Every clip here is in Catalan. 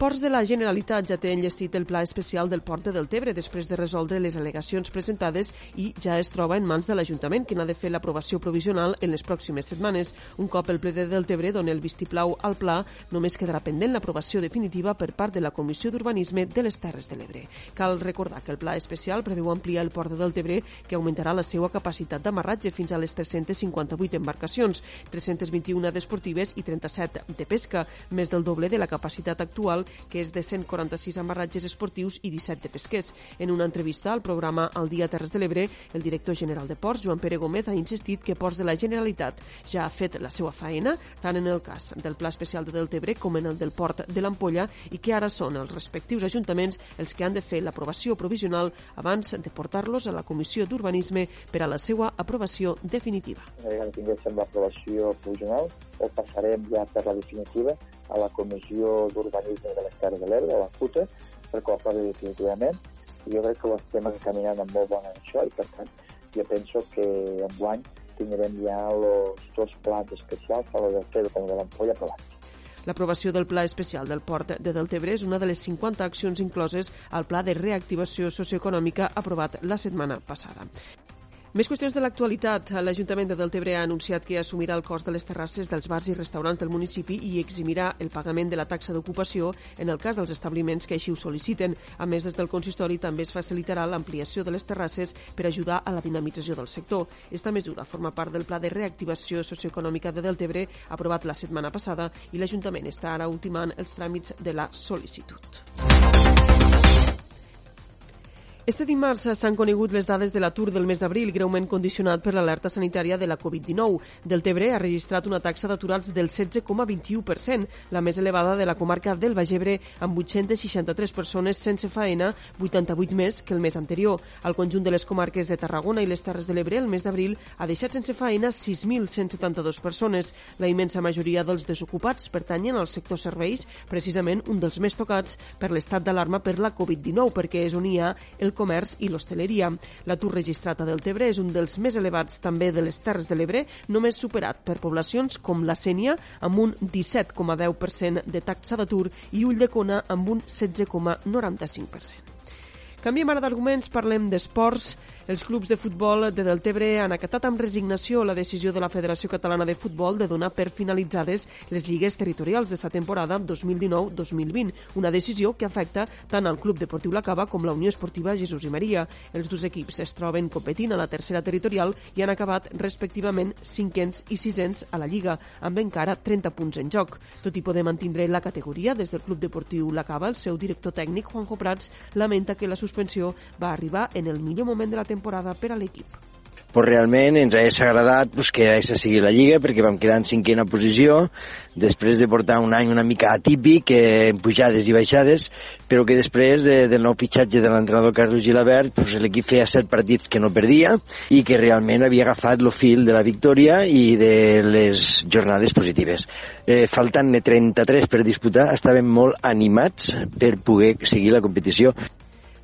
Ports de la Generalitat ja té enllestit el pla especial del Port de Deltebre després de resoldre les al·legacions presentades i ja es troba en mans de l'Ajuntament, que n'ha de fer l'aprovació provisional en les pròximes setmanes. Un cop el ple de Deltebre doni el vistiplau al pla, només quedarà pendent l'aprovació definitiva per part de la Comissió d'Urbanisme de les Terres de l'Ebre. Cal recordar que el pla especial preveu ampliar el Port de Deltebre, que augmentarà la seva capacitat d'amarratge fins a les 358 embarcacions, 321 d'esportives i 37 de pesca, més del doble de la capacitat actual que és de 146 amarratges esportius i 17 de pesquers. En una entrevista al programa El Dia Terres de l'Ebre, el director general de Ports, Joan Pere Gómez, ha insistit que Ports de la Generalitat ja ha fet la seva faena, tant en el cas del Pla Especial de Deltebre com en el del Port de l'Ampolla, i que ara són els respectius ajuntaments els que han de fer l'aprovació provisional abans de portar-los a la Comissió d'Urbanisme per a la seva aprovació definitiva. Una vegada tinguéssim l'aprovació provisional, ho passarem ja per la definitiva a la Comissió d'Urbanisme de les Terres de l'Ebre, a la CUTA, perquè ho aprovi definitivament. I jo crec que ho estem encaminant amb molt bona això i, per tant, jo penso que en guany tindrem ja els dos plans especials, tant el del Pedro com el de l'Ampolla, aprovats. L'aprovació del Pla Especial del Port de Deltebre és una de les 50 accions incloses al Pla de Reactivació Socioeconòmica aprovat la setmana passada. Més qüestions de l'actualitat. L'Ajuntament de Deltebre ha anunciat que assumirà el cost de les terrasses dels bars i restaurants del municipi i eximirà el pagament de la taxa d'ocupació en el cas dels establiments que així ho sol·liciten. A més, des del consistori també es facilitarà l'ampliació de les terrasses per ajudar a la dinamització del sector. Esta mesura forma part del Pla de Reactivació Socioeconòmica de Deltebre aprovat la setmana passada i l'Ajuntament està ara ultimant els tràmits de la sol·licitud. Este dimarts s'han conegut les dades de l'atur del mes d'abril, greument condicionat per l'alerta sanitària de la Covid-19. Deltebre ha registrat una taxa d'aturats del 16,21%, la més elevada de la comarca del Bagebre, amb 863 persones sense faena, 88 més que el mes anterior. Al conjunt de les comarques de Tarragona i les Terres de l'Ebre, el mes d'abril ha deixat sense faena 6.172 persones. La immensa majoria dels desocupats pertanyen al sector serveis, precisament un dels més tocats per l'estat d'alarma per la Covid-19, perquè és on hi ha el comerç i l'hostaleria. L'atur registrat a Deltebre és un dels més elevats també de les Terres de l'Ebre, només superat per poblacions com la Sènia, amb un 17,10% de taxa d'atur i Ulldecona amb un 16,95%. Canviem ara d'arguments, parlem d'esports. Els clubs de futbol de Deltebre han acatat amb resignació la decisió de la Federació Catalana de Futbol de donar per finalitzades les lligues territorials d'esta temporada 2019-2020, una decisió que afecta tant al Club Deportiu La Cava com la Unió Esportiva Jesús i Maria. Els dos equips es troben competint a la tercera territorial i han acabat respectivament cinquens i sisens a la Lliga, amb encara 30 punts en joc. Tot i poder mantindre la categoria des del Club Deportiu La Cava, el seu director tècnic, Juanjo Prats, lamenta que la suspensió va arribar en el millor moment de la temporada per a l'equip. Pues realment ens hagués agradat pues, que aquesta sigui la Lliga perquè vam quedar en cinquena posició després de portar un any una mica atípic eh, pujades i baixades però que després de, del nou fitxatge de l'entrenador Carlos Gilabert pues, l'equip feia set partits que no perdia i que realment havia agafat el fil de la victòria i de les jornades positives. Eh, faltant-ne 33 per disputar estàvem molt animats per poder seguir la competició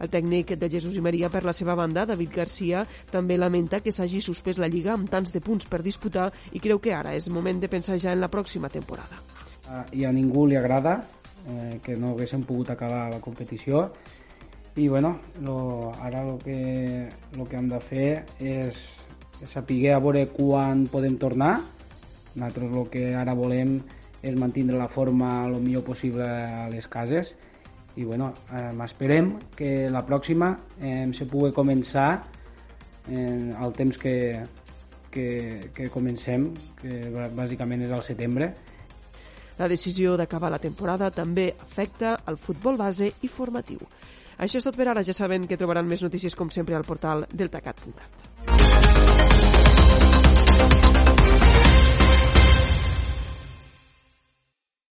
el tècnic de Jesús i Maria, per la seva banda, David Garcia, també lamenta que s'hagi suspès la Lliga amb tants de punts per disputar i creu que ara és moment de pensar ja en la pròxima temporada. Uh, I a ningú li agrada eh, que no haguéssim pogut acabar la competició i bueno, lo, ara el que, lo que hem de fer és saber a veure quan podem tornar. Nosaltres el que ara volem és mantenir la forma el millor possible a les cases i bueno, eh, esperem que la pròxima eh, se pugui començar eh, el temps que, que, que comencem, que bàsicament és al setembre. La decisió d'acabar la temporada també afecta al futbol base i formatiu. Això és tot per ara. Ja saben que trobaran més notícies com sempre al portal deltacat.cat.